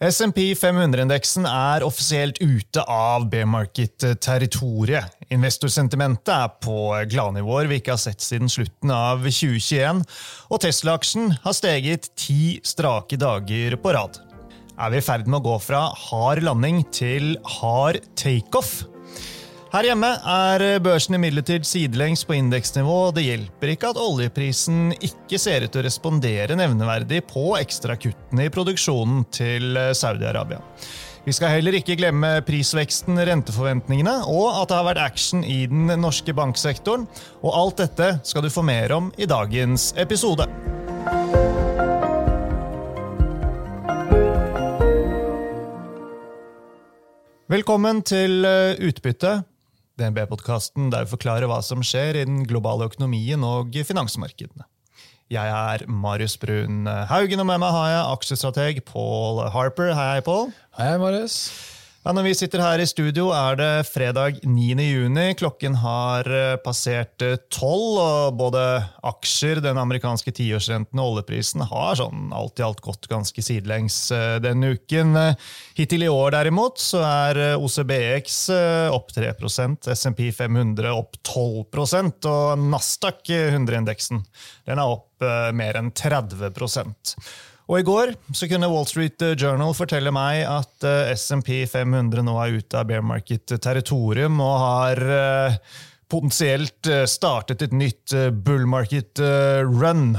SMP 500-indeksen er offisielt ute av B-market-territoriet. Investorsentimentet er på gladnivåer vi ikke har sett siden slutten av 2021, og Tesla-aksjen har steget ti strake dager på rad. Er vi i ferd med å gå fra hard landing til hard takeoff? Her hjemme er børsen imidlertid sidelengs på indeksnivå, og det hjelper ikke at oljeprisen ikke ser ut til å respondere nevneverdig på ekstrakuttene i produksjonen til Saudi-Arabia. Vi skal heller ikke glemme prisveksten, renteforventningene og at det har vært action i den norske banksektoren. Og alt dette skal du få mer om i dagens episode. Velkommen til Utbytte, DNB-podkasten der vi forklarer hva som skjer i den globale økonomien og finansmarkedene. Jeg er Marius Brun Haugen, og med meg har jeg aksjestrateg Paul Harper. Hei, Paul. Hei, Marius. Ja, når vi sitter her i studio, er det fredag 9. juni. Klokken har passert tolv, og både aksjer, den amerikanske tiårsrenten og oljeprisen har sånn alt i alt gått ganske sidelengs denne uken. Hittil i år derimot så er OCBX opp 3% SMP 500 opp 12% og Nasdaq 100-indeksen den er opp mer enn 30 og I går så kunne Wall Street Journal fortelle meg at SMP 500 nå er ute av bear market-territorium og har potensielt startet et nytt bull market run.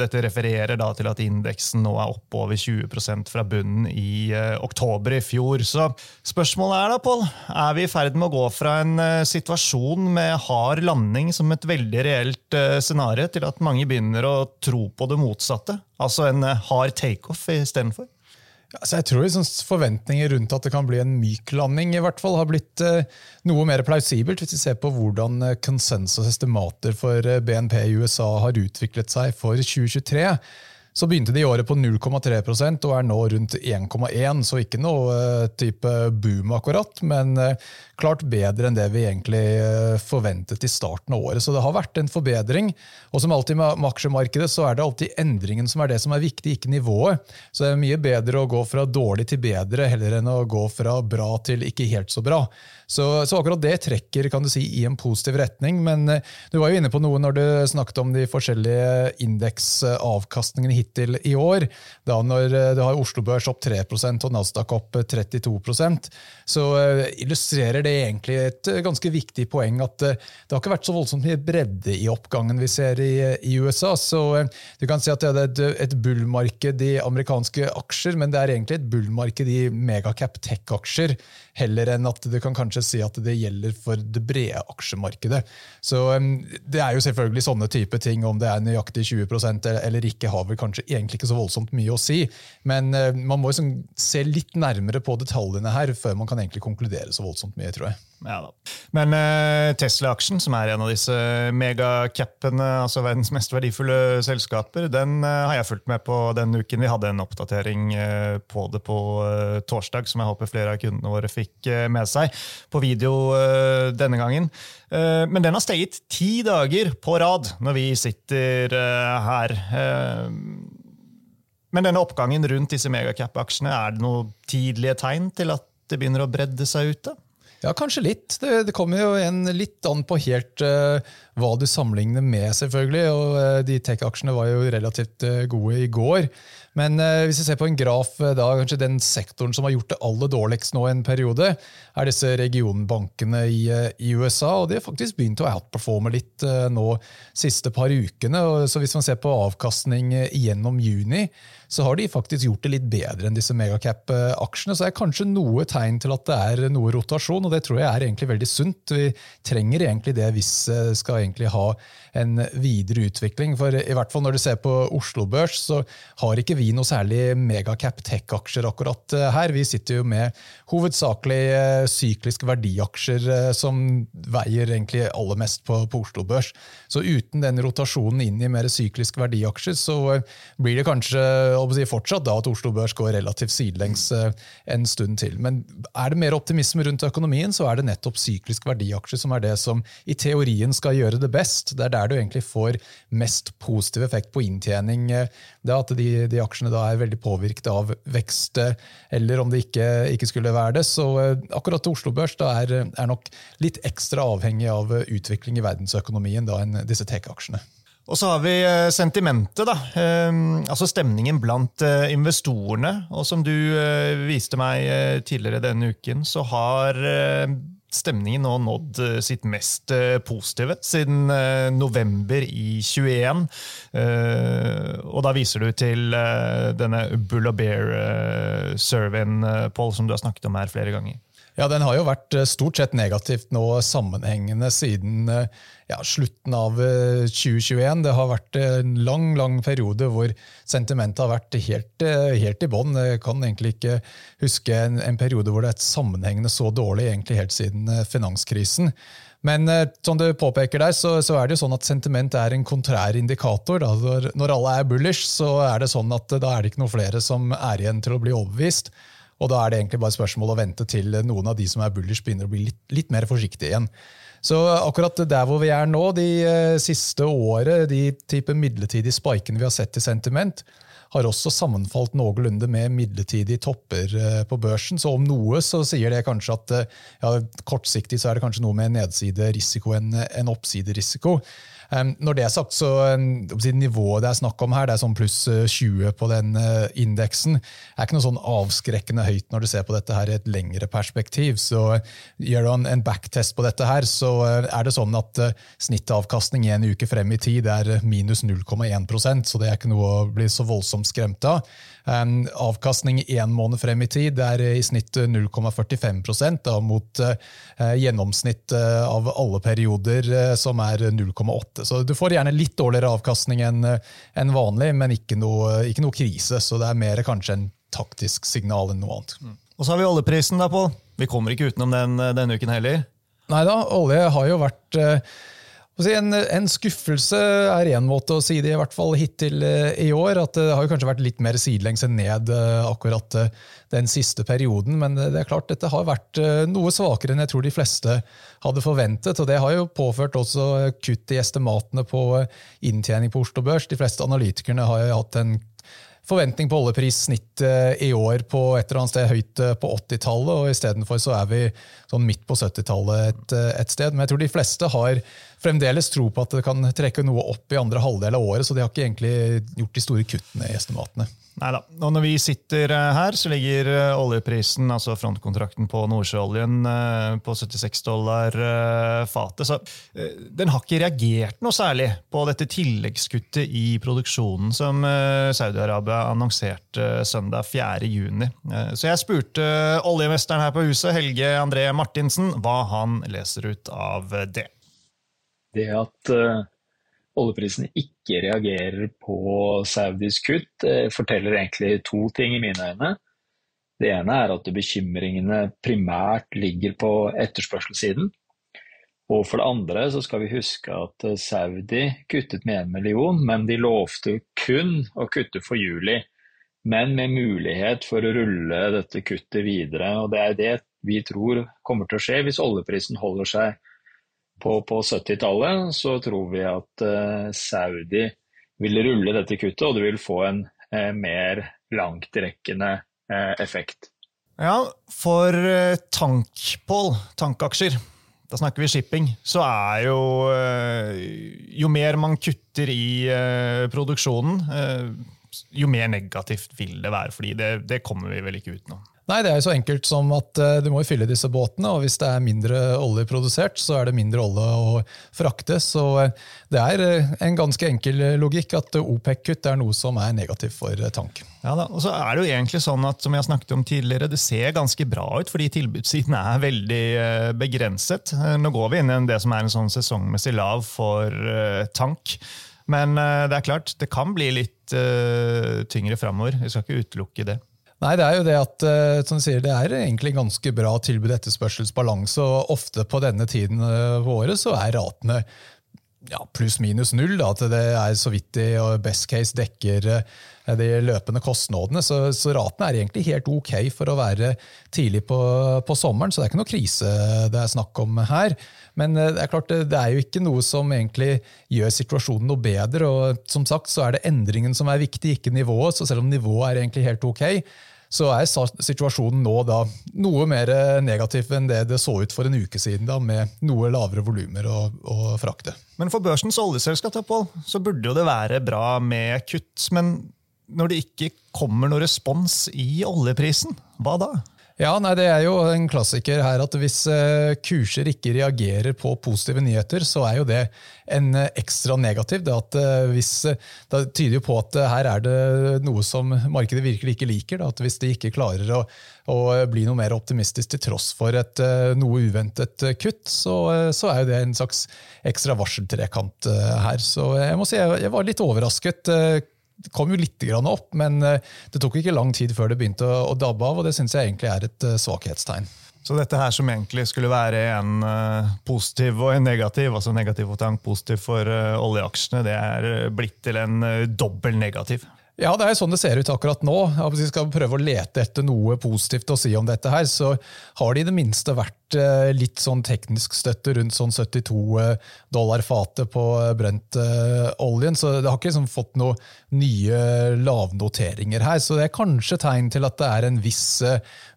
Dette refererer da til at indeksen nå er oppe over 20% fra bunnen i oktober i fjor. Så spørsmålet er da, Paul, er vi i ferd med å gå fra en situasjon med hard landing som et veldig reelt scenario, til at mange begynner å tro på det motsatte? Altså en hard takeoff istedenfor? Altså jeg tror liksom Forventninger rundt at det kan bli en myk landing, i hvert fall har blitt eh, noe mer plausibelt, hvis vi ser på hvordan konsensusestimater for BNP i USA har utviklet seg for 2023. Så begynte de året på 0,3% og er nå rundt 1,1, så ikke noe type boom akkurat, men klart bedre enn det vi egentlig forventet i starten av året. Så det har vært en forbedring. Og som alltid med aksjemarkedet så er det alltid endringen som er det som er viktig, ikke nivået. Så det er mye bedre å gå fra dårlig til bedre heller enn å gå fra bra til ikke helt så bra. Så, så, akkurat det trekker kan du si, i en positiv retning. Men du var jo inne på noe når du snakket om de forskjellige indeksavkastningene hittil i år. Da når du har Oslo Børs opp 3% og Nasdaq opp 32% så illustrerer det egentlig et ganske viktig poeng at det har ikke vært så voldsomt mye bredde i oppgangen vi ser i, i USA. Så du kan si at det er et, et bullmarked i amerikanske aksjer, men det er egentlig et bullmarked i megacap tech-aksjer, heller enn at du kan kanskje si at det gjelder for det brede aksjemarkedet. Så Det er jo selvfølgelig sånne type ting, om det er nøyaktig 20% eller ikke, har vel kanskje egentlig ikke så voldsomt mye å si. Men man må liksom se litt nærmere på detaljene her før man kan egentlig konkludere så voldsomt mye, tror jeg. Ja da. Men uh, Tesla-aksjen, som er en av disse megacapene, altså verdens mest verdifulle selskaper, den uh, har jeg fulgt med på den uken. Vi hadde en oppdatering uh, på det på torsdag, som jeg håper flere av kundene våre fikk med seg på video denne gangen. men den har steget ti dager på rad når vi sitter her. men denne oppgangen rundt disse megacap-aksjene, er det noen tidlige tegn til at det begynner å bredde seg ute? Ja, kanskje litt. Det, det kommer jo en litt an på helt uh, hva du sammenligner med, selvfølgelig. og uh, De tech-aksjene var jo relativt uh, gode i går. Men hvis vi ser på en graf, da kanskje den sektoren som har gjort det aller dårligst nå en periode, er disse regionbankene i, i USA. og De har faktisk begynt å outperforme litt nå siste par ukene. Og, så Hvis man ser på avkastning gjennom juni, så har de faktisk gjort det litt bedre enn disse megacap-aksjene. Så det er kanskje noe tegn til at det er noe rotasjon, og det tror jeg er egentlig veldig sunt. Vi trenger egentlig det hvis vi skal egentlig ha en videre utvikling. For i hvert fall når du ser på Oslo Børs, så har ikke vi noe særlig megacap tech-aksjer akkurat her. Vi sitter jo med hovedsakelig sykliske verdiaksjer som veier egentlig aller mest på, på Oslo Børs. Så uten den rotasjonen inn i mer sykliske verdiaksjer, så blir det kanskje si fortsatt da at Oslo Børs går relativt sidelengs eh, en stund til. Men er det mer optimisme rundt økonomien, så er det nettopp syklisk verdiaksje som er det som i teorien skal gjøre det best. Det er der du egentlig får mest positiv effekt på inntjening. Det er at de, de tech-aksjene da er veldig påvirket av vekst, eller om det ikke, ikke skulle være det. Så akkurat Oslo Børs da er, er nok litt ekstra avhengig av utvikling i verdensøkonomien da enn disse tech-aksjene. Og så har vi eh, sentimentet, da. Ehm, altså stemningen blant eh, investorene. Og som du eh, viste meg tidligere denne uken, så har stemningen nå nådd sitt mest positive siden november i 21. Og da viser du til denne Bull og Bear-surveyen, Paul, som du har snakket om her flere ganger. Ja, Den har jo vært eh, stort sett negativt nå sammenhengende siden eh, ja, slutten av 2021. Eh, det har vært en lang lang periode hvor sentimentet har vært helt, helt i bånn. Jeg kan egentlig ikke huske en, en, periode hvor det er et sammenhengende så dårlig egentlig helt siden finanskrisen. Men som du påpeker der, så, så, er det jo sånn at sentiment er en kontrær indikator. Når, når alle er bullish, så er det sånn at da er det ikke noe flere som er igjen til å bli overbevist. Og da er det egentlig bare et spørsmål å vente til noen av de som er bullish, begynner å bli litt, litt mer forsiktige igjen. Så akkurat der hvor vi er nå, de uh, siste året, de type midlertidige spikene vi har sett i sentiment, har også sammenfalt noenlunde med midlertidige topper uh, på børsen. Så om noe så sier det kanskje at uh, ja, kortsiktig så er det kanskje noe med nedsiderisiko enn en oppsiderisiko. Når det er sagt, så nivået det er snakk om her, det er sånn pluss 20 eh, på den eh, indeksen, er ikke noe sånn avskrekkende høyt når du ser på dette her i et lengre perspektiv. Så Gjør du en backtest på dette, her, så eh, er det sånn at snittavkastning en uke frem i tid er minus 0,1% så det er ikke noe å bli så voldsomt skremt av. Avkastning én måned frem i tid er i snitt 0,45% da, mot gjennomsnitt av alle perioder, som er 0,8. Så du får gjerne litt dårligere avkastning enn vanlig, men ikke noe, ikke noe, krise. Så det er mer kanskje en taktisk signal enn noe annet. Mm. Og så har vi oljeprisen, da, Pål. Vi kommer ikke utenom den denne uken heller. Nei da, olje har jo vært eh, en, en, skuffelse er én måte å si det, i hvert fall hittil eh, i år. at Det har kanskje vært litt mer sidelengs enn ned eh, akkurat eh, den siste perioden. Men det er klart dette har vært noe svakere enn jeg tror de fleste hadde forventet. og Det har jo påført også kutt i estimatene på inntjening på Oslo Børs. De fleste analytikerne har jo hatt en forventning på oljeprissnittet i år på et eller annet sted høyt på 80-tallet, og istedenfor så er vi sånn midt på 70-tallet et, et, sted. Men jeg tror de fleste har fremdeles tro på at det kan trekke noe opp i andre halvdel av året, så de har ikke egentlig gjort de store kuttene i estimatene. Neida. Og når vi sitter eh, her, så ligger eh, oljeprisen, altså frontkontrakten på nordsjøoljen, eh, på 76 dollar fatet. Så den har ikke reagert noe særlig på dette tilleggskuttet i produksjonen som Saudi-Arabia annonserte søndag 4.6. Så jeg spurte oljemesteren her på huset, Helge André Martinsen, hva han leser ut av det det at uh, oljeprisen ikke reagerer på Saudis kutt, uh, forteller egentlig to ting i mine øyne. Det ene er at bekymringene primært ligger på etterspørselssiden. Og for det andre så skal vi huske at eh, Saudi kuttet med én million, men de lovte kun å kutte for juli. Men med mulighet for å rulle dette kuttet videre. Og det er det vi tror kommer til å skje hvis oljeprisen holder seg på, på 70-tallet så tror vi at uh, Saudi vil rulle dette kuttet, og det vil få en uh, mer langtrekkende uh, effekt. Ja, for tankpål, tankaksjer, da snakker vi shipping, så er jo Jo mer man kutter i produksjonen, jo mer negativt vil det være. fordi det, det kommer vi vel ikke utenom. Nei, Det er jo så enkelt som at uh, du må fylle disse båtene, og hvis det er mindre olje produsert, så er det mindre olje å frakte. Så uh, det er uh, en ganske enkel logikk at OPEC-kutt er noe som er negativt for tank. Ja da, og så er Det jo egentlig sånn at som jeg snakket om tidligere, det ser ganske bra ut, fordi tilbudssiden er veldig begrenset. Nå går vi inn i det som er en sånn sesongmessig lav for tank. Men det er klart, det kan bli litt tyngre framover. Vi skal ikke utelukke det. Nei, det er jo det at som du sier, det er egentlig ganske bra tilbud-etterspørselsbalanse. og Ofte på denne tiden på eh, året så er ratene ja, pluss-minus null. Da, at det er så vidt de best case dekker de løpende kostnadene. Så, så, raten er egentlig helt ok for å være tidlig på, på, sommeren, så det er ikke noe krise det er snakk om her. Men det er klart, det er jo ikke noe som egentlig gjør situasjonen noe bedre. og Som sagt så er det endringen som er viktig, ikke nivået. Så selv om nivået er egentlig helt ok, så er situasjonen nå da noe mer negativ enn det det så ut for en uke siden, da, med noe lavere volumer å, å, frakte. Men for børsens oljeselskap så burde jo det være bra med kutt. Men når det ikke kommer noen respons i oljeprisen, hva da? Ja, nei, Det er jo en klassiker her at hvis eh, kurser ikke reagerer på positive nyheter, så er jo det en eh, ekstra negativ. Det, at eh, hvis, det tyder jo på at her er det noe som markedet virkelig ikke liker. At Hvis de ikke klarer å, å, bli noe mer optimistisk til tross for et noe uventet kutt, så, så er jo det en slags ekstra varseltrekant her. Så jeg må si jeg var litt overrasket det kom jo litt opp, men eh, det tok ikke lang tid før det begynte å, dabbe av, og det syns jeg egentlig er et eh, svakhetstegn. Så dette her som egentlig skulle være en uh, positiv og en negativ, altså negativ og tank positiv for oljeaksjene, det er blitt til en dobbel negativ? Ja, det er jo sånn det ser ut akkurat nå. Hvis vi skal prøve å lete etter noe positivt å si om dette, her, så har det i det minste vært eh, litt sånn teknisk støtte rundt sånn 72 eh, dollar fatet på eh, brent-oljen. Så det har ikke liksom fått noen nye lavnoteringer her. Så det er kanskje tegn til at det er en viss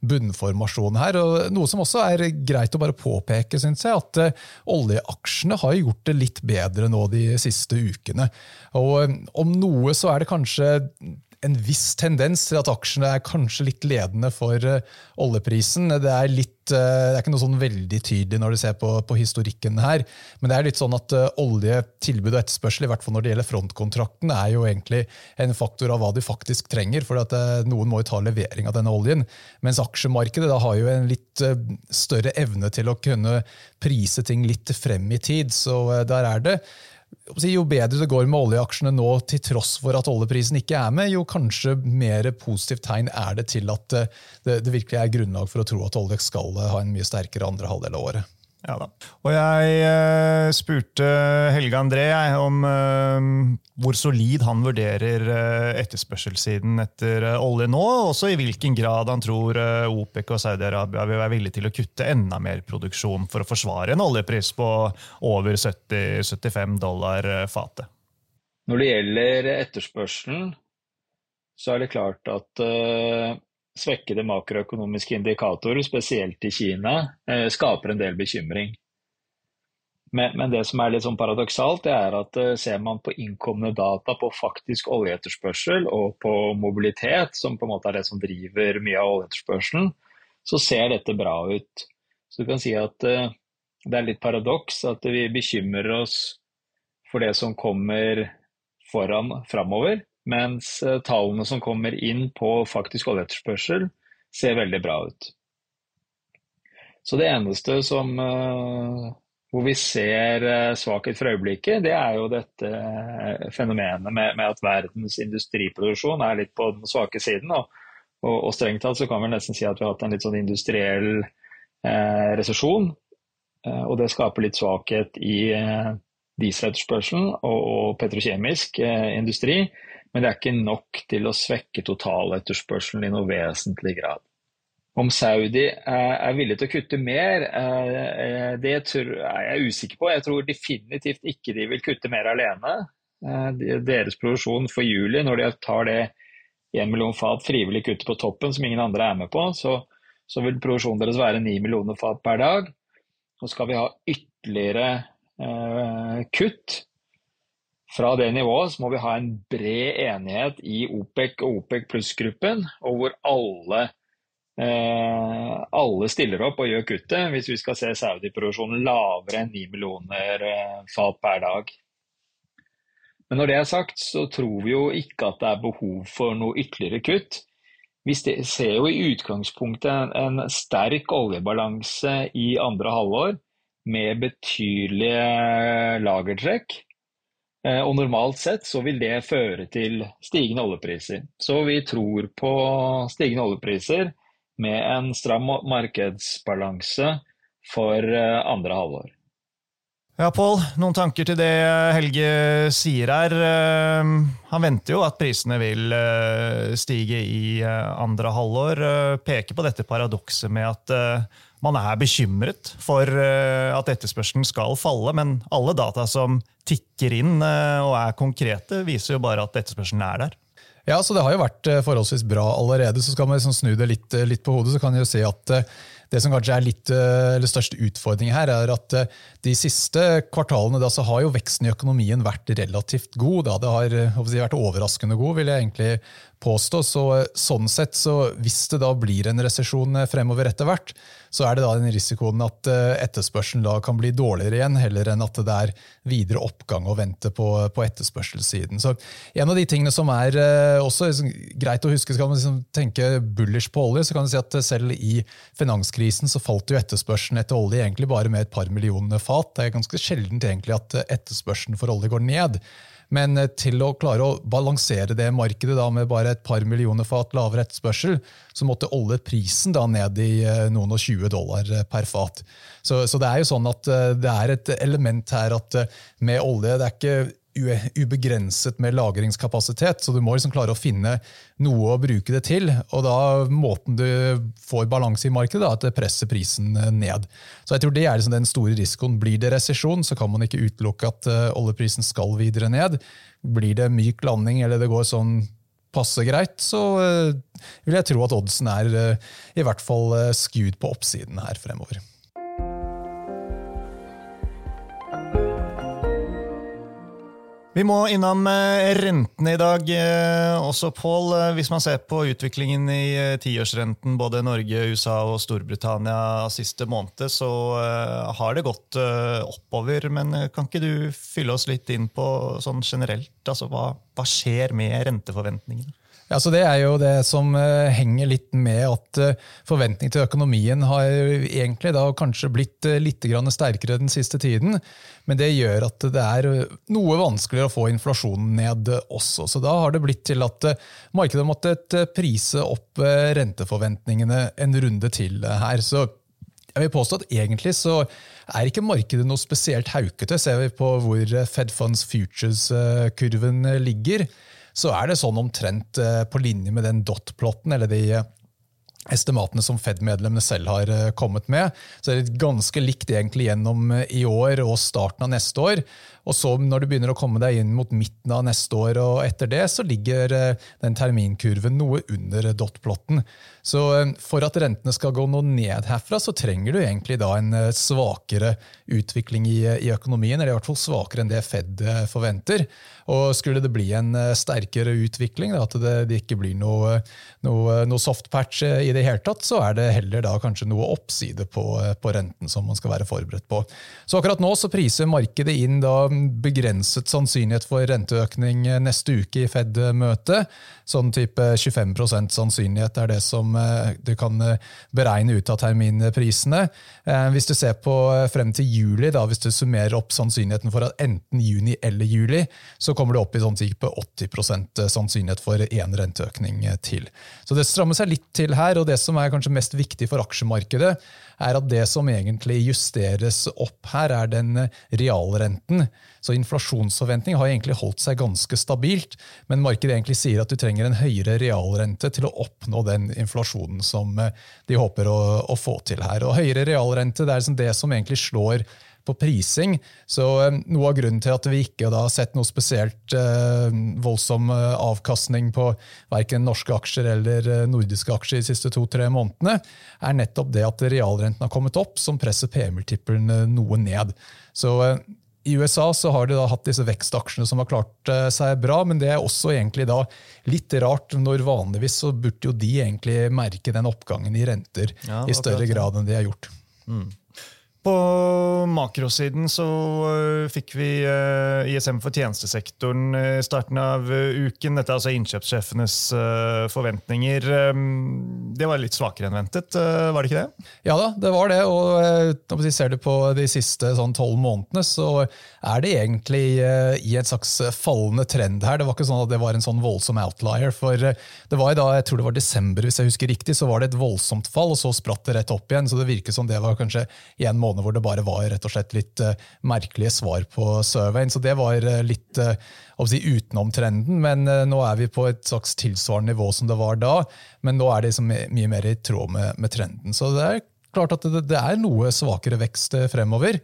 bunnformasjon her. og Noe som også er greit å bare påpeke, syns jeg, at oljeaksjene har gjort det litt bedre nå de siste ukene. Og om noe så er det kanskje en viss tendens til at aksjene er kanskje litt ledende for uh, oljeprisen. Det er, litt, uh, det er ikke noe sånn veldig tydelig når du ser på, på historikken her, men det er litt sånn at uh, oljetilbud og etterspørsel, i hvert fall når det gjelder frontkontrakten, er jo egentlig en faktor av hva du faktisk trenger, for noen må jo ta levering av denne oljen. Mens aksjemarkedet da har jo en litt større evne til å kunne prise ting litt frem i tid, så der er det jo bedre det går med oljeaksjene nå, til tross for at oljeprisen ikke er med, jo kanskje mer positivt tegn er det til at eh, det, det virkelig er grunnlag for å tro at olje skal ha en mye sterkere andre halvdel av året. Ja da. Og jeg uh, spurte Helge André om uh, hvor solid han vurderer uh, etterspørselssiden etter olje nå, og også i hvilken grad han tror OPEC og Saudi-Arabia vil være villige til å kutte enda mer produksjon for å forsvare en oljepris på over 70-75 dollar fatet. Når det gjelder etterspørselen, så er det klart at svekkede makroøkonomiske indikatorer, spesielt i Kina, eh, skaper en del bekymring. Men, det som er litt sånn paradoksalt, det er at uh, ser man på innkomne data på faktisk oljeetterspørsel og på mobilitet, som på en måte er det som driver mye av oljeetterspørselen, så ser dette bra ut. Så du kan si at uh, det er litt paradoks at vi bekymrer oss for det som kommer foran framover, mens eh, tallene som kommer inn på faktisk oljeetterspørsel, ser veldig bra ut. Så det eneste som eh, hvor vi ser eh, svakhet for øyeblikket, det er jo dette fenomenet med, med at verdens industriproduksjon er litt på den svake siden. Og, og, og, strengt tatt så kan vi nesten si at vi har hatt en litt sånn industriell eh, resesjon. Eh, og det skaper litt svakhet i eh, dieseletterspørselen og, og petrokjemisk eh, industri men det er ikke nok til å svekke totaletterspørselen i noe vesentlig grad. Om Saudi er villig til å kutte mer, eh, det er jeg usikker på. Jeg tror definitivt ikke de vil kutte mer alene. Eh, deres produksjon for juli, når de tar det 1 million fat frivillig kutt på toppen, som ingen andre er med på, så, så vil produksjonen deres være 9 millioner fat per dag. Og skal vi ha ytterligere eh, kutt, fra det nivået så må vi ha en bred enighet i OPEC og OPEC pluss-gruppen, og hvor alle, eh, alle, stiller opp og gjør kuttet hvis vi skal se Saudi-produksjonen lavere enn 9 millioner eh, fat per dag. Men når det er sagt, så tror vi jo ikke at det er behov for noe ytterligere kutt. Vi ser jo i utgangspunktet en, sterk oljebalanse i andre halvår med betydelige lagertrekk. Eh, og normalt sett så vil det føre til stigende oljepriser. Så vi tror på stigende oljepriser med en stram markedsbalanse for eh, andre halvår. Ja, Pål, noen tanker til det Helge sier her. Eh, han venter jo at prisene vil eh, stige i eh, andre halvår. Peker på dette paradokset med at man er bekymret for at etterspørselen skal falle, men alle data som tikker inn og er konkrete, viser jo bare at etterspørselen er der. Ja, så Det har jo vært forholdsvis bra allerede. så Skal man liksom snu det litt, litt på hodet, så kan jeg jo si at det som kanskje er litt, eh, eller største utfordringen her, er at eh, de siste kvartalene da, har jo veksten i økonomien vært relativt god. Da. Det har eh, si, vært overraskende god, vil jeg egentlig påstå. Så, sånn sett, så hvis det da blir en resesjon fremover etter hvert, så er det da den risikoen at etterspørselen da kan bli dårligere igjen, heller enn at det er videre oppgang å vente på, på etterspørselssiden. Så En av de tingene som er også liksom, greit å huske, skal man liksom tenke bullish på olje, så kan du si at selv i finanskrisen så falt jo etterspørselen etter olje egentlig bare med et par millioner fat. Det er ganske sjeldent egentlig at etterspørselen for olje går ned. Men eh, til å klare å balansere det markedet da med bare et par millioner fat lavere etterspørsel, så måtte oljeprisen da ned i eh, noen og 20 dollar eh, per fat. Så, så, det er jo sånn at det er et element her at med olje det er ikke ubegrenset med lagringskapasitet, så du må liksom klare å finne noe å bruke det til. og da Måten du får balanse i markedet, er at det presser prisen ned. Så jeg tror Det er liksom den store risikoen. Blir det resesjon, så kan man ikke utelukke at uh, oljeprisen skal videre ned. Blir det myk landing eller det går sånn passe greit, så uh, vil jeg tro at oddsen er uh, i hvert fall skewed på oppsiden her fremover. Vi må innom eh, rentene i dag eh, også, Pål. Eh, hvis man ser på utviklingen i tiårsrenten både Norge, USA og Storbritannia siste måned, så har det gått oppover. Men kan ikke du fylle oss litt inn på sånn generelt? Altså, hva, hva skjer med renteforventningene? Ja, så Det er jo det som uh, henger litt med at uh, forventning til økonomien har egentlig da kanskje blitt uh, litt sterkere den siste tiden. Men det gjør at det er noe vanskeligere å få inflasjonen ned også. Så da har det blitt til at markedet måttet prise opp renteforventningene en runde til her. Så jeg vil påstå at egentlig så er ikke markedet noe spesielt haukete, ser vi på hvor Fed Funds Futures-kurven ligger så er det sånn omtrent eh, på linje med den dot-plotten, eller de eh, estimatene som Fed-medlemmene selv har eh, kommet med. Så det er ganske likt egentlig gjennom i år og starten av neste år. Og så når du begynner å komme deg inn mot midten av neste år og etter det, så ligger den terminkurven noe under dot-plotten. Så for at rentene skal gå noe ned herfra, så trenger du egentlig da en svakere utvikling i, i økonomien, eller i hvert fall svakere enn det Fed forventer. Og skulle det bli en eh, sterkere utvikling, at det, det ikke blir noe, noe, noe softpatch eh, i det hele tatt, så er det heller da kanskje noe oppside på, eh, på, renten som man skal være forberedt på. Så akkurat nå så priser markedet inn da begrenset sannsynlighet for renteøkning neste uke i Fed-møtet. Sånn type 25% sannsynlighet er det som du kan beregne ut av terminprisene. Hvis du ser på frem til juli, da, hvis du summerer opp sannsynligheten for at enten juni eller juli, så kommer det opp i sånn type 80% sannsynlighet for én renteøkning til. Så det strammer seg litt til her, og det som er kanskje mest viktig for aksjemarkedet, er at det som egentlig justeres opp her, er den realrenten. Så inflasjonsforventning har egentlig holdt seg ganske stabilt, men markedet egentlig sier at du trenger en høyere realrente til å oppnå den inflasjonen som de håper å, å få til her. Og høyere realrente det er liksom det som egentlig slår på prising. Så eh, Noe av grunnen til at vi ikke har sett noe spesielt eh, voldsom eh, avkastning på verken norske aksjer eller nordiske aksjer de siste to-tre månedene, er nettopp det at realrenten har kommet opp, som presser PM-multippelen noe ned. Så i USA så har de da hatt disse vekstaksjene som har klart seg bra, men det er også egentlig da litt rart, når vanligvis så burde jo de egentlig merke den oppgangen i renter ja, i større grad enn de har gjort. Mm. På makrosiden så uh, fikk vi uh, ISM for tjenestesektoren i starten av uken. Dette er altså innkjøpssjefenes forventninger. Um, det var litt svakere enn ventet, var det ikke det? Ja da, det var det. Og når vi ser det på de siste sånn tolv månedene, så er det egentlig i et slags fallende trend her. Det var ikke sånn at det var en sånn voldsom outlier. For det var i da, jeg tror det var desember, hvis jeg husker riktig, så var det et voldsomt fall, og så spratt det rett opp igjen. Så det virker som det var kanskje en måned måneder hvor det bare var rett og slett litt uh, merkelige svar på surveyen. Så det var uh, litt uh, si, utenom trenden. Men nå er vi på et slags tilsvarende nivå som det var da. Men nå er det liksom mye mer i tråd med, med trenden. Så det er klart at det, det er noe svakere vekst fremover.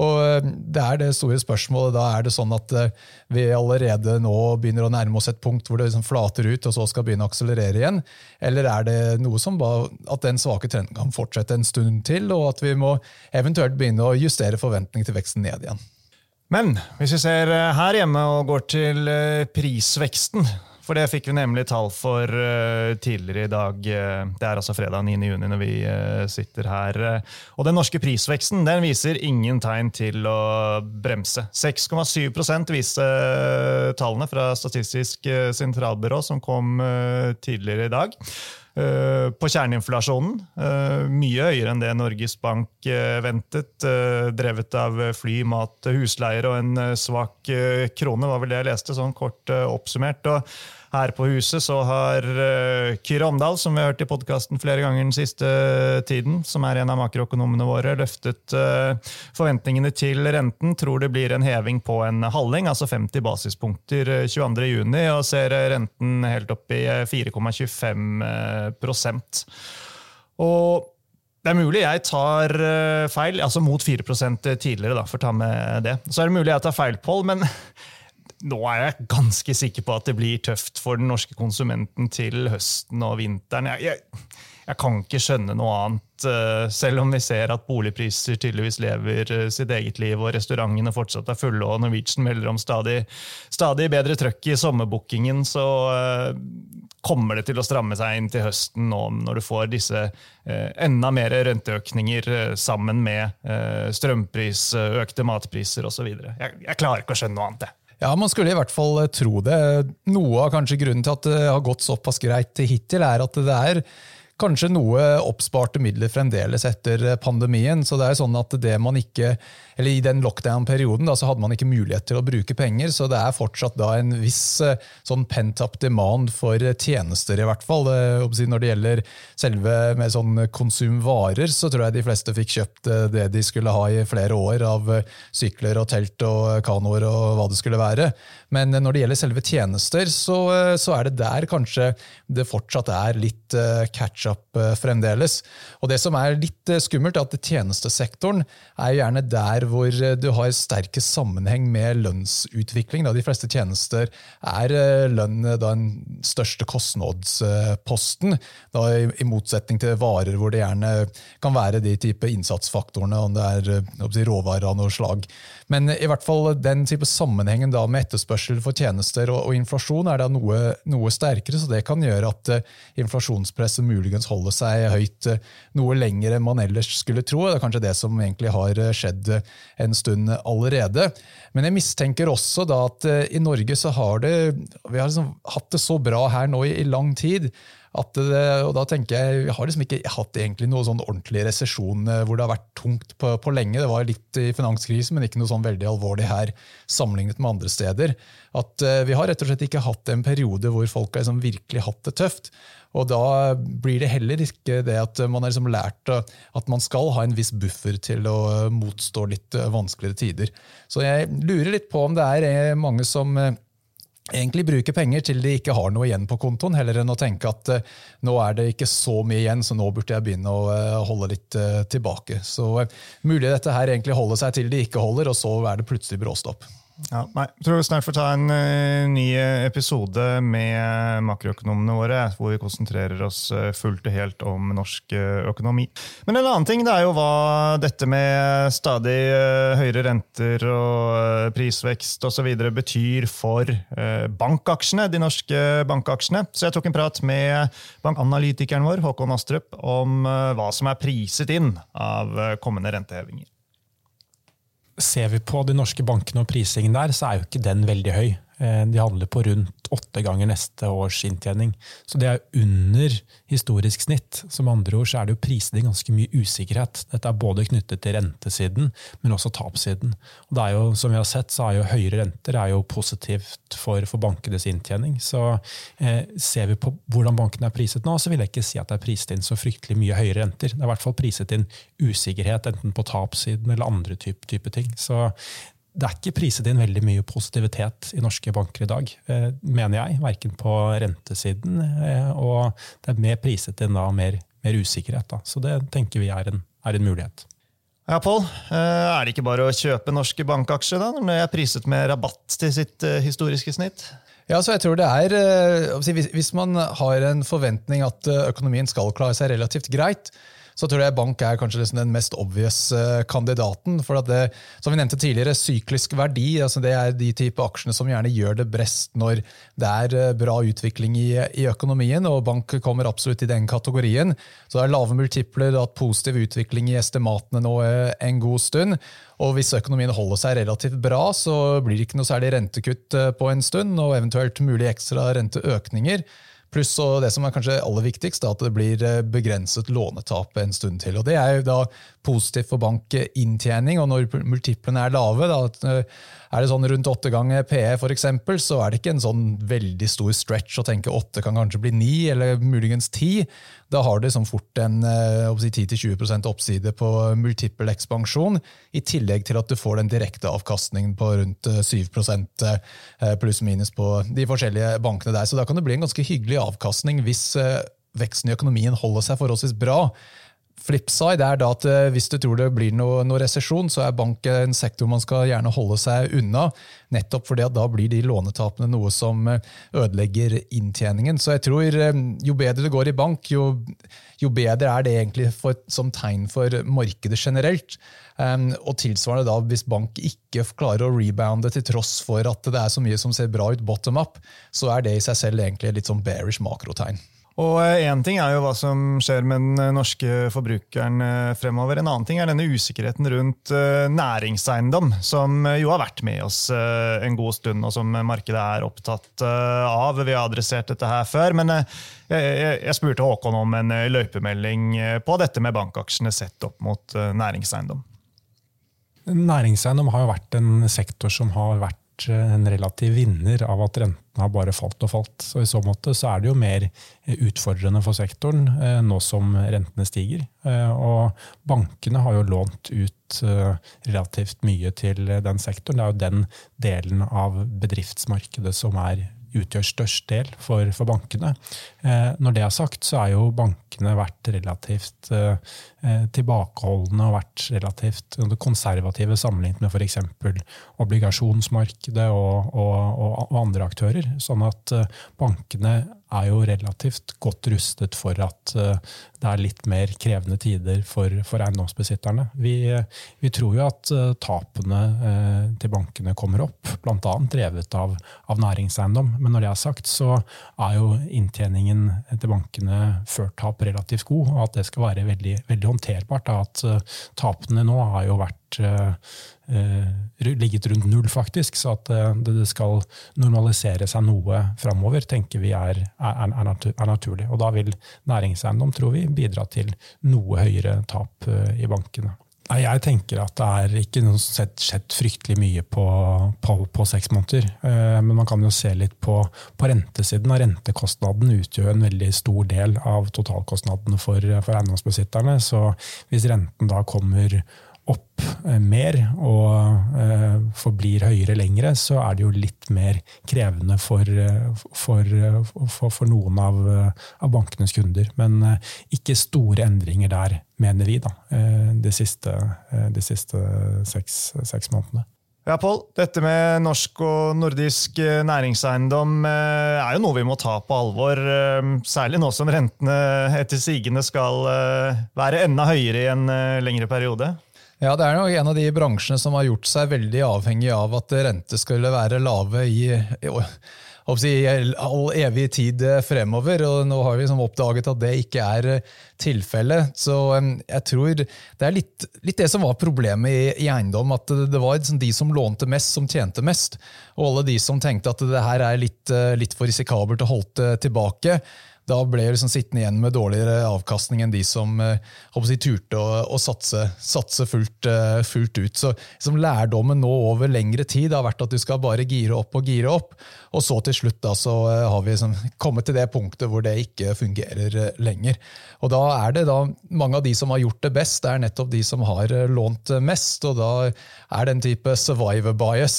Og eh, Det er det store spørsmålet. Da er det sånn at eh, vi allerede nå begynner å nærme oss et punkt hvor det liksom flater ut, og så skal begynne å akselerere igjen? Eller er det noe som bare, at den svake trenden kan fortsette en stund til, og at vi må eventuelt begynne å justere forventning til veksten ned igjen? Men hvis vi ser eh, her hjemme og går til prisveksten, for det fikk vi nemlig tall for uh, tidligere i dag. Det er altså fredag 9. juni når vi uh, sitter her. Og den norske prisveksten den viser ingen tegn til å bremse. 6,7 viste uh, tallene fra Statistisk sentralbyrå som kom tidligere i dag. På kjerneinflasjonen. Mye høyere enn det Norges Bank ventet. Drevet av fly, mat, husleier og en svak krone, var vel det jeg leste, sånn kort oppsummert. og her på huset så har uh, Kyrre Omdal, som vi har hørt i podkasten flere ganger den siste tiden, som er en av makroøkonomene våre, løftet uh, forventningene til renten. Tror det blir en heving på en halving, altså 50 basispunkter 22.6, og ser renten helt opp i 4,25 Og det er mulig jeg tar feil, altså mot 4 tidligere, da, for å ta med det. Så er det mulig jeg tar feil, Pål, men nå er jeg ganske sikker på at det blir tøft for den norske konsumenten til høsten og vinteren. Jeg, jeg, jeg kan ikke skjønne noe annet, eh, selv om vi ser at boligpriser tydeligvis lever eh, sitt eget liv, og restaurantene fortsatt er fulle, og Norwegian melder om stadig, stadig bedre trøkk i sommerbookingen, så eh, kommer det til å stramme seg inn til høsten nå når du får disse enda mer renteøkninger sammen med strømpris, økte matpriser osv. Jeg, jeg klarer ikke å skjønne noe annet. Ja, Man skulle i hvert fall eh, tro det. Noe av kanskje grunnen til at det har gått såpass greit hittil, er at det er kanskje noe oppsparte midler fremdeles etter pandemien. Så det er sånn at det man ikke eller I den lockdown-perioden da, så hadde man ikke mulighet til å bruke penger, så det er fortsatt da en viss eh, sånn pent-up demand for tjenester, i hvert fall. Når det gjelder selve med sånn konsumvarer, så tror jeg de fleste fikk kjøpt eh, det de skulle ha i flere år av eh, sykler og telt og kanoer og hva det skulle være. Men når det gjelder selve tjenester, så, så er det der kanskje det fortsatt er litt catch-up fremdeles. Og det som er litt skummelt, er at tjenestesektoren er gjerne der der hvor eh, du har sterke sammenheng med lønnsutvikling. Da. De fleste tjenester er eh, lønn eh, den største kostnadsposten, da, i motsetning til varer hvor det gjerne kan være de type innsatsfaktorene, om det er råvarer av noe slag. Men i hvert fall den type sammenhengen da med etterspørsel for tjenester og, og inflasjon er da noe, noe, sterkere, så det kan gjøre at uh, inflasjonspresset muligens holder seg høyt uh, noe lenger enn man ellers skulle tro. Det er kanskje det som egentlig har skjedd en stund allerede. Men jeg mistenker også da at uh, i Norge så har det, vi har liksom hatt det så bra her nå i, i lang tid det, og da tenker jeg, Vi har liksom ikke hatt egentlig noe sånn ordentlig resesjon eh, hvor det har vært tungt på, på, lenge. Det var litt i finanskrisen, men ikke noe sånn veldig alvorlig her sammenlignet med andre steder. At uh, Vi har rett og slett ikke hatt en periode hvor folk har liksom virkelig hatt det tøft. Og Da blir det heller ikke det at man har liksom lært at man skal ha en viss buffer til å motstå litt vanskeligere tider. Så jeg lurer litt på om det er mange som egentlig bruke penger til de ikke har noe igjen på kontoen, heller enn å tenke at uh, nå er det ikke så mye igjen, så nå burde jeg begynne å uh, holde litt uh, tilbake. Så mulig dette her egentlig holder seg til de ikke holder, og så er det plutselig bråstopp. Ja, nei, jeg tror vi snart får ta en uh, ny episode med makroøkonomene våre, hvor vi konsentrerer oss uh, fullt og helt om norsk uh, økonomi. Men en annen ting det er jo hva dette med stadig høyere renter og prisvekst osv. betyr for bankaksjene, de norske bankaksjene. Så jeg tok en prat med bankanalytikeren vår, Håkon Astrup, om hva som er priset inn av kommende rentehevinger ser vi på de norske bankene og prisingen der, så er jo ikke den veldig høy. Eh, de handler på rundt åtte ganger neste års inntjening. Så det er under historisk snitt. Som andre ord så er det jo priset i ganske mye usikkerhet. Dette er både knyttet til rentesiden, men også tapssiden. Og det er jo, som vi har sett, så er jo høyere renter er jo positivt for, for bankenes inntjening. Så eh, ser vi på hvordan bankene er priset nå, så vil jeg ikke si at det er priset inn så fryktelig mye høyere renter. Det er i hvert fall priset inn usikkerhet, enten på tapssiden eller andre type, type ting. Så det er ikke priset inn veldig mye positivitet i norske banker i dag, eh, mener jeg. Verken på rentesiden, eh, og det er mer priset inn da mer, mer usikkerhet. Da. Så det tenker vi er en, er en mulighet. Ja, Pål. Eh, er det ikke bare å kjøpe norske bankaksjer da, når de er priset med rabatt til sitt historiske snitt? Ja, så jeg tror det er, Hvis man har en forventning at økonomien skal klare seg relativt greit, så tror jeg bank er kanskje liksom den mest obvious eh, kandidaten. For at det, som vi nevnte tidligere, syklisk verdi altså det er de type aksjene som gjerne gjør det best når det er eh, bra utvikling i, i økonomien, og bank kommer absolutt i den kategorien. Så det er lave multipler, hatt positiv utvikling i estimatene nå eh, en god stund. Og hvis økonomien holder seg relativt bra, så blir det ikke noe særlig rentekutt på en stund, og eventuelt mulig ekstra renteøkninger. Pluss det som er kanskje aller viktigst, er at det blir eh, begrenset lånetap en stund til. Og Det er jo da positivt for bankinntjening, og når multiplene er lave, da, eh, er det sånn rundt åtte ganger PE f.eks., så er det ikke en sånn veldig stor stretch å tenke åtte kan kanskje bli ni, eller muligens ti. Da har du sånn fort en 10-20 eh, oppside på multiple ekspansjon, i tillegg til at du får den direkte avkastningen på rundt 7 eh, eh, pluss-minus på de forskjellige bankene der. Så da kan det bli en ganske hyggelig avkastning hvis veksten i økonomien holder seg forholdsvis bra. Flipside er da at eh, hvis du tror det blir noe, noe resesjon, så er bank en sektor man skal gjerne holde seg unna. Nettopp fordi at da blir de lånetapene noe som eh, ødelegger inntjeningen. Så jeg tror eh, jo bedre det går i bank, jo, jo bedre er det egentlig for, som tegn for markedet generelt. Um, og tilsvarende da, Hvis bank ikke klarer å rebounde til tross for at det er så mye som ser bra ut bottom up, så er det i seg selv egentlig litt sånn bearish makrotegn. Og Én eh, ting er jo hva som skjer med den eh, norske forbrukeren eh, fremover. En annen ting er denne usikkerheten rundt næringseiendom, som jo har vært med oss en god stund, og som markedet er opptatt av. Vi har adressert dette her før. Men jeg spurte Håkon om en løypemelding på dette med bankaksjene sett opp mot næringseiendom. Næringseiendom har jo vært en sektor som har vært en relativ vinner av at rentene har bare falt og falt. Så I så måte så er det jo mer utfordrende for sektoren eh, nå som rentene stiger. Eh, og bankene har jo lånt ut eh, relativt mye til den sektoren. Det er jo den delen av bedriftsmarkedet som er utgjør størst del for, for bankene. Eh, når det er sagt, så er jo bankene vært relativt eh, eh tilbakeholdne og vært relativt konservative sammenlignet med f.eks. obligasjonsmarkedet og, og, og, andre aktører. Sånn at eh, bankene er jo relativt godt rustet for at eh, det er litt mer krevende tider for, for eiendomsbesitterne. Vi, vi, tror jo at eh, tapene eh, til bankene kommer opp, bl.a. drevet av, av, næringseiendom. Men når det er sagt, så er jo inntjeningen til bankene før tap relativt god, og at det skal være veldig, veldig håndterbart. At tapene nå har jo vært eh, ligget rundt null, faktisk. Så at eh, det skal normalisere seg noe framover, tenker vi er, er, er, naturlig. Og da vil næringseiendom, tror vi, bidra til noe høyere tap eh, i bankene. Jeg tenker at det er ikke sett, skjedd fryktelig mye på, på, på, seks måneder. Eh, men man kan jo se litt på, på rentesiden. Rentekostnaden utgjør en veldig stor del av totalkostnadene for, for eiendomsbesitterne. Så hvis renten da kommer opp eh, mer og eh, forblir høyere lengre, så er det jo litt mer krevende for, eh, for, for, for noen av, av, bankenes kunder. Men ikke store endringer der, mener vi, da, de siste, de siste seks, seks månedene. Ja, Pål. Dette med norsk og nordisk næringseiendom er jo noe vi må ta på alvor. Særlig nå som rentene etter sigende skal være enda høyere i en lengre periode. Ja, Det er nok en av de bransjene som har gjort seg veldig avhengig av at rente skulle være lave i, i all evig tid fremover. og Nå har vi liksom oppdaget at det ikke er tilfellet. Så jeg tror det er litt, litt det som var problemet i, i eiendom. At det, var liksom de som lånte mest, som tjente mest. Og alle de som tenkte at det her er litt, litt for risikabelt og holdt tilbake da ble jeg liksom sittende igjen med dårligere avkastning enn de som eh, si, turte å, å satse, satse fullt, uh, fullt, ut. Så liksom, Lærdommen nå over lengre tid har vært at du skal bare gire opp og gire opp. Og så til slutt da, så uh, har vi liksom, kommet til det punktet hvor det ikke fungerer lenger. Og Da er det da mange av de som har gjort det best, det er nettopp de som har lånt mest. og Da er den type survivor bias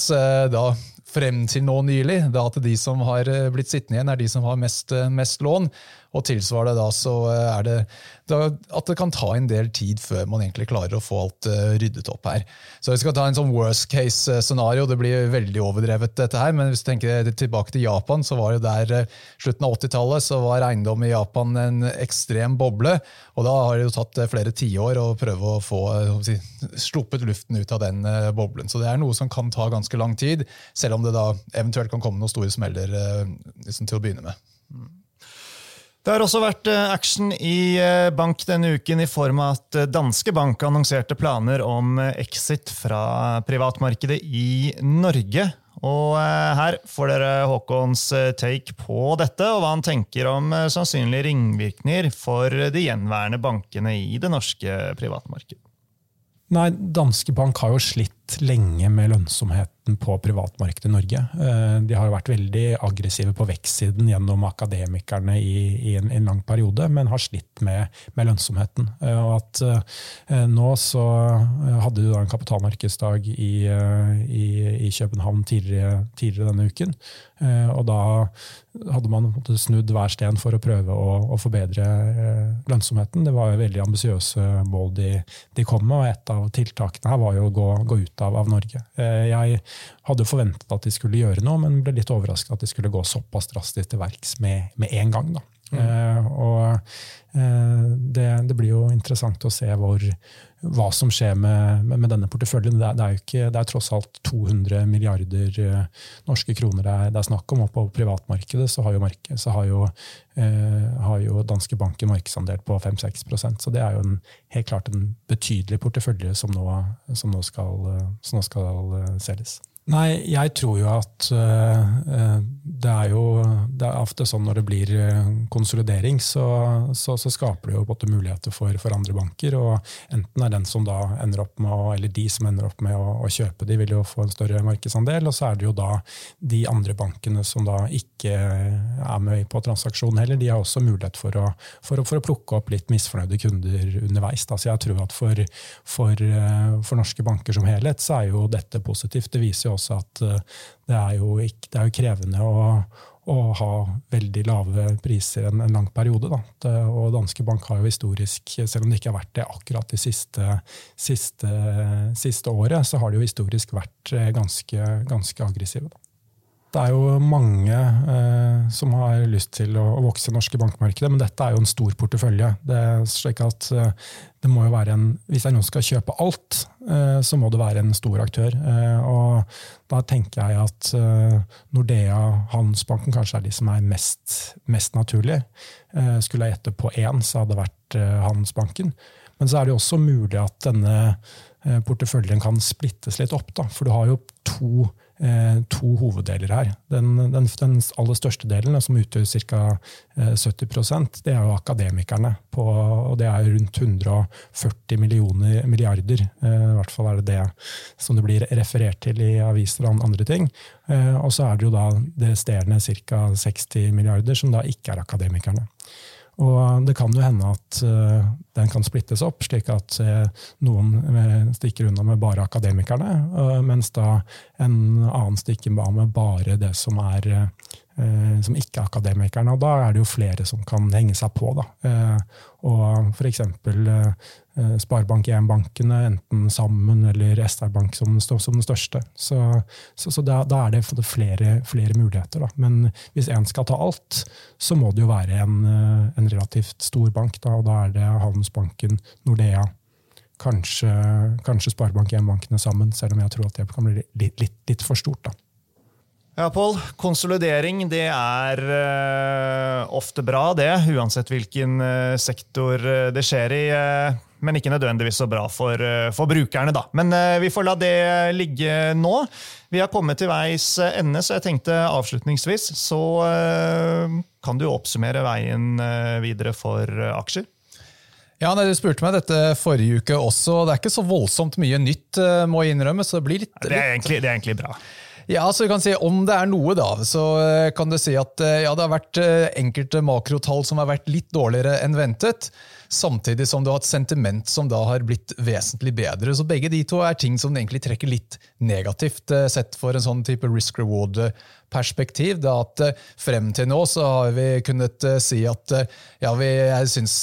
da frem til nå nylig, da at de som har eh, blitt sittende igjen, er de som har mest, eh, mest lån. Og tilsvarende da så eh, er det da, at det kan ta en del tid før man egentlig klarer å få alt uh, ryddet opp her. Så vi skal ta en sånn worst case-scenario. Det blir veldig overdrevet, dette her, men hvis du tenker tilbake til Japan, så var det der uh, slutten av 80-tallet så var eiendom i Japan en ekstrem boble. Og da har det jo tatt uh, flere tiår å prøve å få si, sluppet luften ut av den boblen. Så det er noe som kan ta ganske lang tid, selv om det da eventuelt kan komme noen store smeller liksom, til å begynne med. Det har også vært eh, action i eh, bank denne uken i form av at eh, Danske Bank annonserte planer om exit fra privatmarkedet i Norge. Og her får dere Håkons take på dette, og hva han tenker om sannsynlige ringvirkninger for de gjenværende bankene i det norske privatmarkedet. Nei, Danske Bank har jo slitt lenge med lønnsomheten på privatmarkedet i Norge. Eh, de har jo vært veldig aggressive på vekstsiden gjennom akademikerne i, i en, en, lang periode, men har slitt med, med lønnsomheten. Eh, og at eh, Nå så hadde du da en kapitalmarkedsdag i, i, København tidligere, tidligere, denne uken. Og da hadde man snudd hver sten for å prøve å, å forbedre lønnsomheten. Det var veldig ambisiøse mål de, de kom med, og et av tiltakene her var jo å gå, gå ut av, av, Norge. Eh, jeg hadde forventet at de skulle gjøre noe, men ble litt overrasket at de skulle gå såpass drastisk til verks med, med en gang. Da. Mm. Uh, og uh, det, det, blir jo interessant å se hvor, hva som skjer med, med, med denne porteføljen. Det er, det, er ikke, det er, tross alt 200 milliarder uh, norske kroner det er, det er, snakk om. Og på privatmarkedet så har jo, marked, så har jo, har jo danske bank en markedsandel på 5-6% Så det er jo en, helt klart en betydelig portefølje som nå, som nå skal, som skal selges. Nei, jeg tror jo at uh, det er jo det er ofte sånn når det blir eh, konsolidering, så, så, så skaper det jo både muligheter for, for, andre banker. og Enten er den som da ender opp med eller de som ender opp med å, å, kjøpe, de vil jo få en større markedsandel. Og så er det jo da de andre bankene som da ikke er med på transaksjonen heller, de har også mulighet for å, for for å plukke opp litt misfornøyde kunder underveis. Da. Så jeg tror at for, for norske banker som helhet så er jo dette positivt. Det viser jo også at eh, det er jo, ikke, det er jo krevende å, å, ha veldig lave priser en, en lang periode. Det, og Danske Bank har jo historisk, selv om det ikke har vært det akkurat det siste, siste, siste året, så har de jo historisk vært eh, ganske, ganske aggressive. Da. Det er jo mange eh, som har lyst til å, å vokse i norske bankmarkedet, men dette er jo en stor portefølje. Det er slik at eh, det må jo være en, Hvis noen skal kjøpe alt, eh, så må det være en stor aktør. Eh, og da tenker jeg at eh, Nordea, Handelsbanken kanskje er de som er mest, mest naturlige. Eh, skulle jeg gjette på én, så hadde det vært Handelsbanken. Men så er det jo også mulig at denne porteføljen kan splittes litt opp. Da, for du har jo to to hoveddeler her. Den, den, den, aller største delen, som utgjør ca. 70% det er jo akademikerne. På, og det er rundt 140 millioner, milliarder. Eh, I hvert fall er det det som det blir referert til i aviser og andre ting. Eh, og så er det jo da det resterende ca. 60 milliarder, som da ikke er akademikerne. Og det kan jo hende at uh, den kan splittes opp, slik at uh, noen uh, stikker unna med bare akademikerne, mens da en annen stikker av med bare det som er som ikke er akademikerne. Og da er det jo flere som kan henge seg på. Da. og for eksempel Eh, Sparebank1-bankene, enten sammen eller SR Bank som, som den største. Så, så, så da, da, er det flere, flere muligheter. Da. Men hvis én skal ta alt, så må det jo være en, eh, en relativt stor bank. Da, og da er det Handelsbanken, Nordea, kanskje, kanskje Sparebank1-bankene sammen, selv om jeg tror at det kan bli litt, litt, litt for stort. da. Ja, Pål. Konsolidering det er uh, ofte bra, det. Uansett hvilken uh, sektor uh, det skjer i. men ikke nødvendigvis så bra for, for brukerne, da. Men vi får la det ligge nå. Vi har kommet til veis ende, så jeg tenkte avslutningsvis så kan du oppsummere veien videre for aksjer. Ja, nei, Du spurte meg dette forrige uke også. Det er ikke så voldsomt mye nytt, må jeg innrømme. så Det blir litt... Det er egentlig, det er egentlig bra. Ja, så du kan si Om det er noe, da, så eh, kan du si at eh, ja, det har vært eh, enkelte makrotall som har vært litt dårligere enn ventet. Samtidig som du har et sentiment som da har blitt vesentlig bedre. Så begge de to er ting som egentlig trekker litt negativt, sett for en sånn type risk reward perspektiv. Da at eh, Frem til nå så har vi kunnet eh, si at eh, ja, vi, jeg syns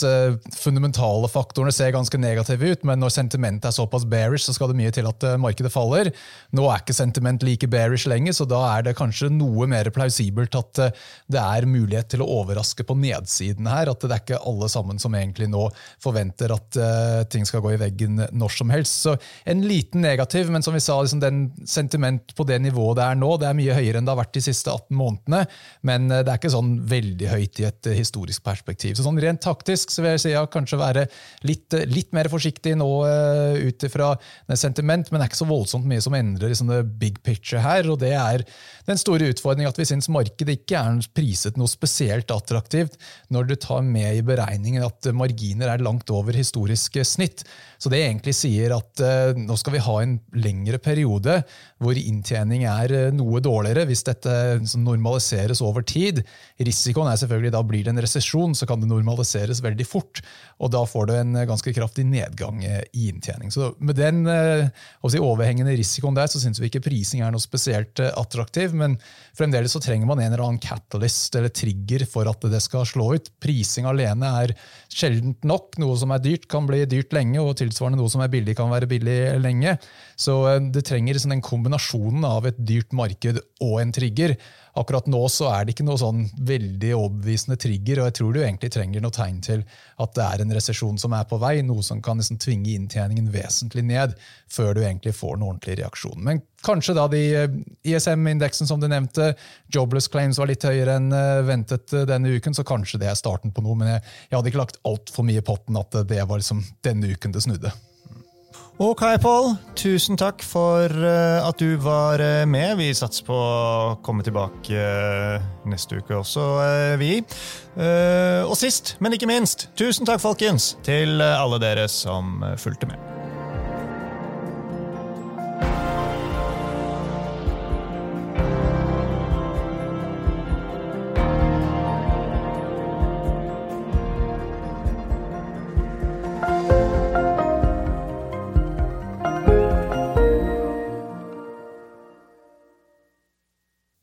fundamentale faktorene ser ganske negative ut, men når sentimentet er såpass bearish, så skal det mye til at markedet faller. Nå er ikke sentiment like bearish lenger, så da er det kanskje noe mer plausibelt at det er mulighet til å overraske på nedsiden her. At det er ikke alle sammen som egentlig nå forventer at ting skal gå i veggen når som helst. Så en liten negativ, men som vi sa, liksom den sentiment på det nivået det er nå, det er mye høyere enn det har vært de siste 18 månedene, men eh, det er ikke sånn veldig høyt i et eh, historisk perspektiv. Så sånn Rent taktisk så vil jeg si ja, kanskje være litt, litt mer forsiktig nå uh, ut ifra sentiment, men det er ikke så voldsomt mye som endrer liksom det big picture her. og Det er den store utfordringen at vi syns markedet ikke er priset noe spesielt attraktivt når du tar med i beregningen at marginer er langt over historisk snitt. Så det egentlig sier at uh, nå skal vi ha en lengre periode hvor inntjening er noe dårligere. hvis dette Eh, normaliseres over tid. Risikoen er selvfølgelig da blir det en resesjon, så kan det normaliseres veldig fort. Og da får du en eh, ganske kraftig nedgang eh, i inntjening. Så med den si, overhengende risikoen der, så syns vi ikke prising er noe spesielt attraktiv. Men fremdeles så trenger man en eller annen catalyst eller trigger for at det skal slå ut. Prising alene er sjeldent nok. Noe som er dyrt, kan bli dyrt lenge, og tilsvarende noe som er billig, kan være billig lenge. Så det trenger sånn den kombinasjonen av et dyrt marked og en trigger. Akkurat nå så er det ikke noe sånn veldig overbevisende trigger, og jeg tror du egentlig trenger noe tegn til at det er en resesjon som er på vei, noe som kan liksom tvinge inntjeningen vesentlig ned, før du egentlig får en ordentlig reaksjon. Men kanskje da de eh, ISM-indeksen som du nevnte, jobless claims var litt høyere enn eh, ventet eh, denne uken, så kanskje det er starten på noe, men jeg, jeg hadde ikke lagt altfor mye i potten at det var liksom denne uken det snudde. Ok, Pål. Tusen takk for uh, at du var uh, med. Vi satser på å komme tilbake uh, neste uke også, vi. og sist, men ikke minst, tusen takk, folkens, til alle dere som fulgte med.